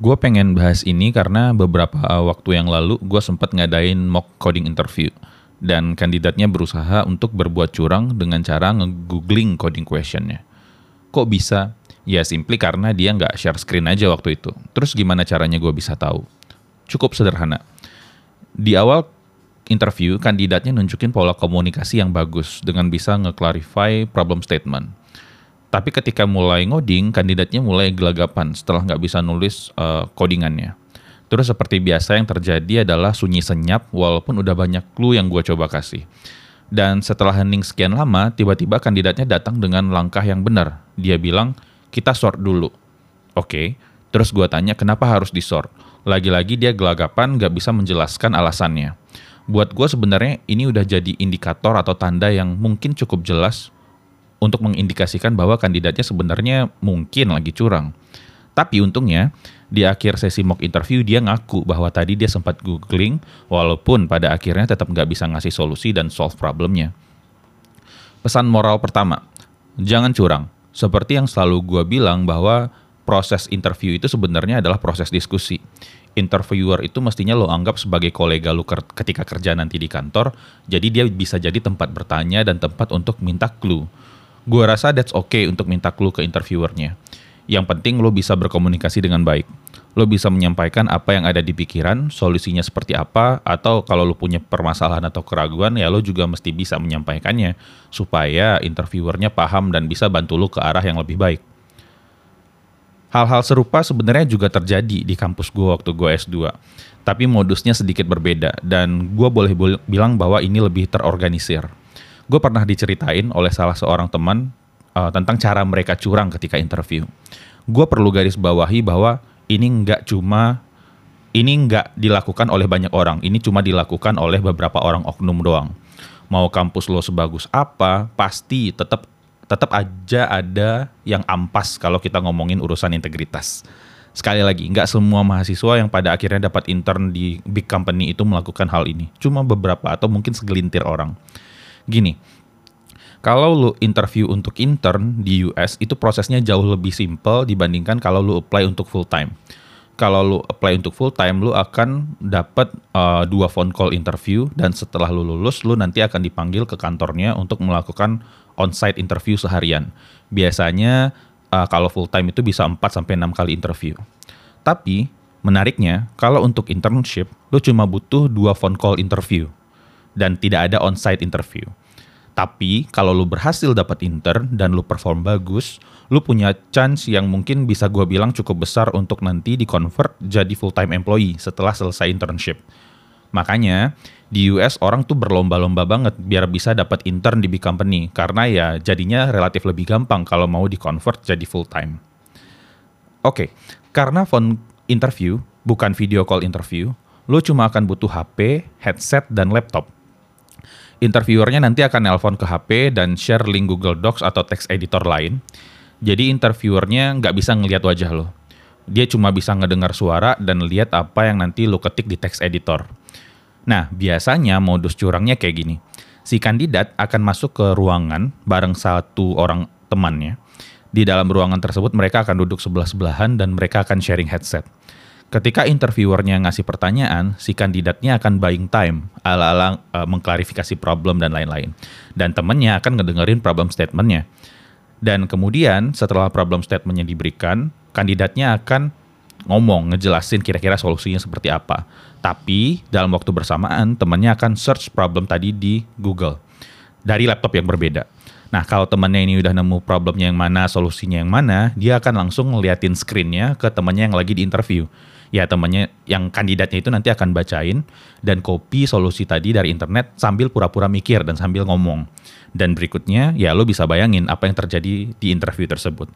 Gue pengen bahas ini karena beberapa waktu yang lalu gue sempat ngadain mock coding interview dan kandidatnya berusaha untuk berbuat curang dengan cara nge-googling coding questionnya. Kok bisa? Ya simply karena dia nggak share screen aja waktu itu. Terus gimana caranya gue bisa tahu? Cukup sederhana. Di awal interview, kandidatnya nunjukin pola komunikasi yang bagus dengan bisa nge-clarify problem statement tapi ketika mulai ngoding, kandidatnya mulai gelagapan setelah nggak bisa nulis uh, codingannya. Terus seperti biasa yang terjadi adalah sunyi senyap walaupun udah banyak clue yang gue coba kasih. Dan setelah hening sekian lama, tiba-tiba kandidatnya datang dengan langkah yang benar. Dia bilang, kita sort dulu. Oke, okay. terus gue tanya kenapa harus di sort. Lagi-lagi dia gelagapan gak bisa menjelaskan alasannya. Buat gue sebenarnya ini udah jadi indikator atau tanda yang mungkin cukup jelas untuk mengindikasikan bahwa kandidatnya sebenarnya mungkin lagi curang. Tapi untungnya di akhir sesi mock interview dia ngaku bahwa tadi dia sempat googling walaupun pada akhirnya tetap nggak bisa ngasih solusi dan solve problemnya. Pesan moral pertama, jangan curang. Seperti yang selalu gue bilang bahwa proses interview itu sebenarnya adalah proses diskusi. Interviewer itu mestinya lo anggap sebagai kolega lo ketika kerja nanti di kantor, jadi dia bisa jadi tempat bertanya dan tempat untuk minta clue Gue rasa that's okay untuk minta clue ke interviewernya. Yang penting lo bisa berkomunikasi dengan baik. Lo bisa menyampaikan apa yang ada di pikiran, solusinya seperti apa, atau kalau lo punya permasalahan atau keraguan, ya lo juga mesti bisa menyampaikannya, supaya interviewernya paham dan bisa bantu lo ke arah yang lebih baik. Hal-hal serupa sebenarnya juga terjadi di kampus gue waktu gue S2. Tapi modusnya sedikit berbeda, dan gue boleh bilang bahwa ini lebih terorganisir gue pernah diceritain oleh salah seorang teman uh, tentang cara mereka curang ketika interview. Gue perlu garis bawahi bahwa ini nggak cuma ini nggak dilakukan oleh banyak orang, ini cuma dilakukan oleh beberapa orang oknum doang. Mau kampus lo sebagus apa, pasti tetap tetap aja ada yang ampas kalau kita ngomongin urusan integritas. Sekali lagi, nggak semua mahasiswa yang pada akhirnya dapat intern di big company itu melakukan hal ini. Cuma beberapa atau mungkin segelintir orang. Gini, kalau lu interview untuk intern di US itu prosesnya jauh lebih simple dibandingkan kalau lu apply untuk full time. Kalau lu apply untuk full time, lu akan dapat uh, dua phone call interview dan setelah lu lulus, lu nanti akan dipanggil ke kantornya untuk melakukan on-site interview seharian. Biasanya uh, kalau full time itu bisa 4 sampai 6 kali interview. Tapi menariknya, kalau untuk internship, lu cuma butuh dua phone call interview dan tidak ada on-site interview. Tapi kalau lu berhasil dapat intern dan lu perform bagus, lu punya chance yang mungkin bisa gue bilang cukup besar untuk nanti di convert jadi full time employee setelah selesai internship. Makanya di US orang tuh berlomba-lomba banget biar bisa dapat intern di big company karena ya jadinya relatif lebih gampang kalau mau di convert jadi full time. Oke, okay, karena phone interview bukan video call interview, lu cuma akan butuh HP, headset, dan laptop interviewernya nanti akan nelpon ke HP dan share link Google Docs atau text editor lain. Jadi interviewernya nggak bisa ngelihat wajah lo. Dia cuma bisa ngedengar suara dan lihat apa yang nanti lo ketik di text editor. Nah, biasanya modus curangnya kayak gini. Si kandidat akan masuk ke ruangan bareng satu orang temannya. Di dalam ruangan tersebut mereka akan duduk sebelah-sebelahan dan mereka akan sharing headset. Ketika interviewernya ngasih pertanyaan, si kandidatnya akan buying time, ala-ala uh, mengklarifikasi problem dan lain-lain. Dan temennya akan ngedengerin problem statementnya. Dan kemudian setelah problem statementnya diberikan, kandidatnya akan ngomong, ngejelasin kira-kira solusinya seperti apa. Tapi dalam waktu bersamaan, temannya akan search problem tadi di Google dari laptop yang berbeda. Nah, kalau temannya ini udah nemu problemnya yang mana, solusinya yang mana, dia akan langsung ngeliatin screennya ke temannya yang lagi di interview ya temannya yang kandidatnya itu nanti akan bacain dan copy solusi tadi dari internet sambil pura-pura mikir dan sambil ngomong. Dan berikutnya ya lo bisa bayangin apa yang terjadi di interview tersebut.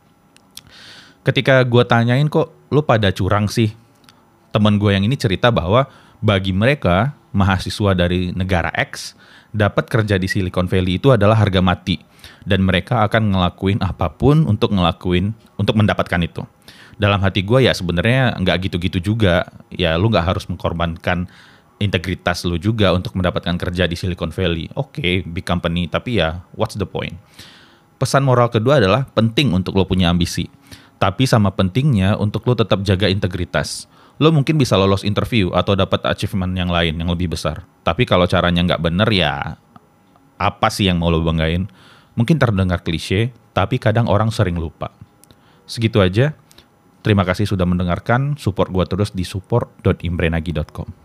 Ketika gue tanyain kok lo pada curang sih, temen gue yang ini cerita bahwa bagi mereka mahasiswa dari negara X dapat kerja di Silicon Valley itu adalah harga mati. Dan mereka akan ngelakuin apa pun untuk ngelakuin untuk mendapatkan itu. Dalam hati gue ya sebenarnya nggak gitu-gitu juga. Ya lu nggak harus mengorbankan integritas lu juga untuk mendapatkan kerja di Silicon Valley. Oke okay, big company tapi ya what's the point? Pesan moral kedua adalah penting untuk lo punya ambisi. Tapi sama pentingnya untuk lo tetap jaga integritas. Lo mungkin bisa lolos interview atau dapat achievement yang lain yang lebih besar. Tapi kalau caranya nggak bener ya apa sih yang mau lo banggain? Mungkin terdengar klise, tapi kadang orang sering lupa. Segitu aja. Terima kasih sudah mendengarkan. Support gua terus di support.imbrenagi.com.